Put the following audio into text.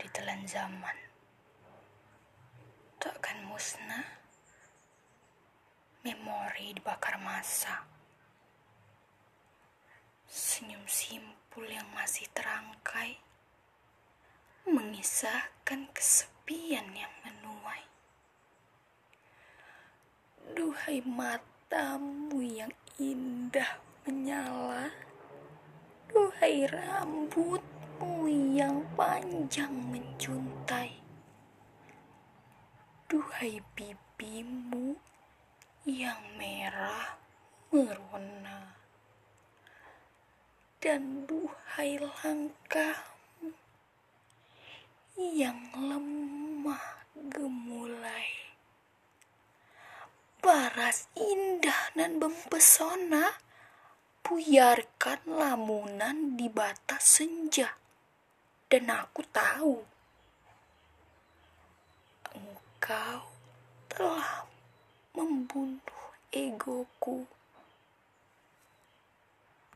ditelan zaman. Takkan musnah, memori dibakar masa. Senyum simpul yang masih terangkai, mengisahkan kesepian yang menuai. Duhai matamu yang indah menyala, duhai rambut yang panjang menjuntai. Duhai pipimu yang merah merona. Dan duhai langkahmu yang lemah gemulai. Paras indah dan mempesona, buyarkan lamunan di batas senja dan aku tahu engkau telah membunuh egoku.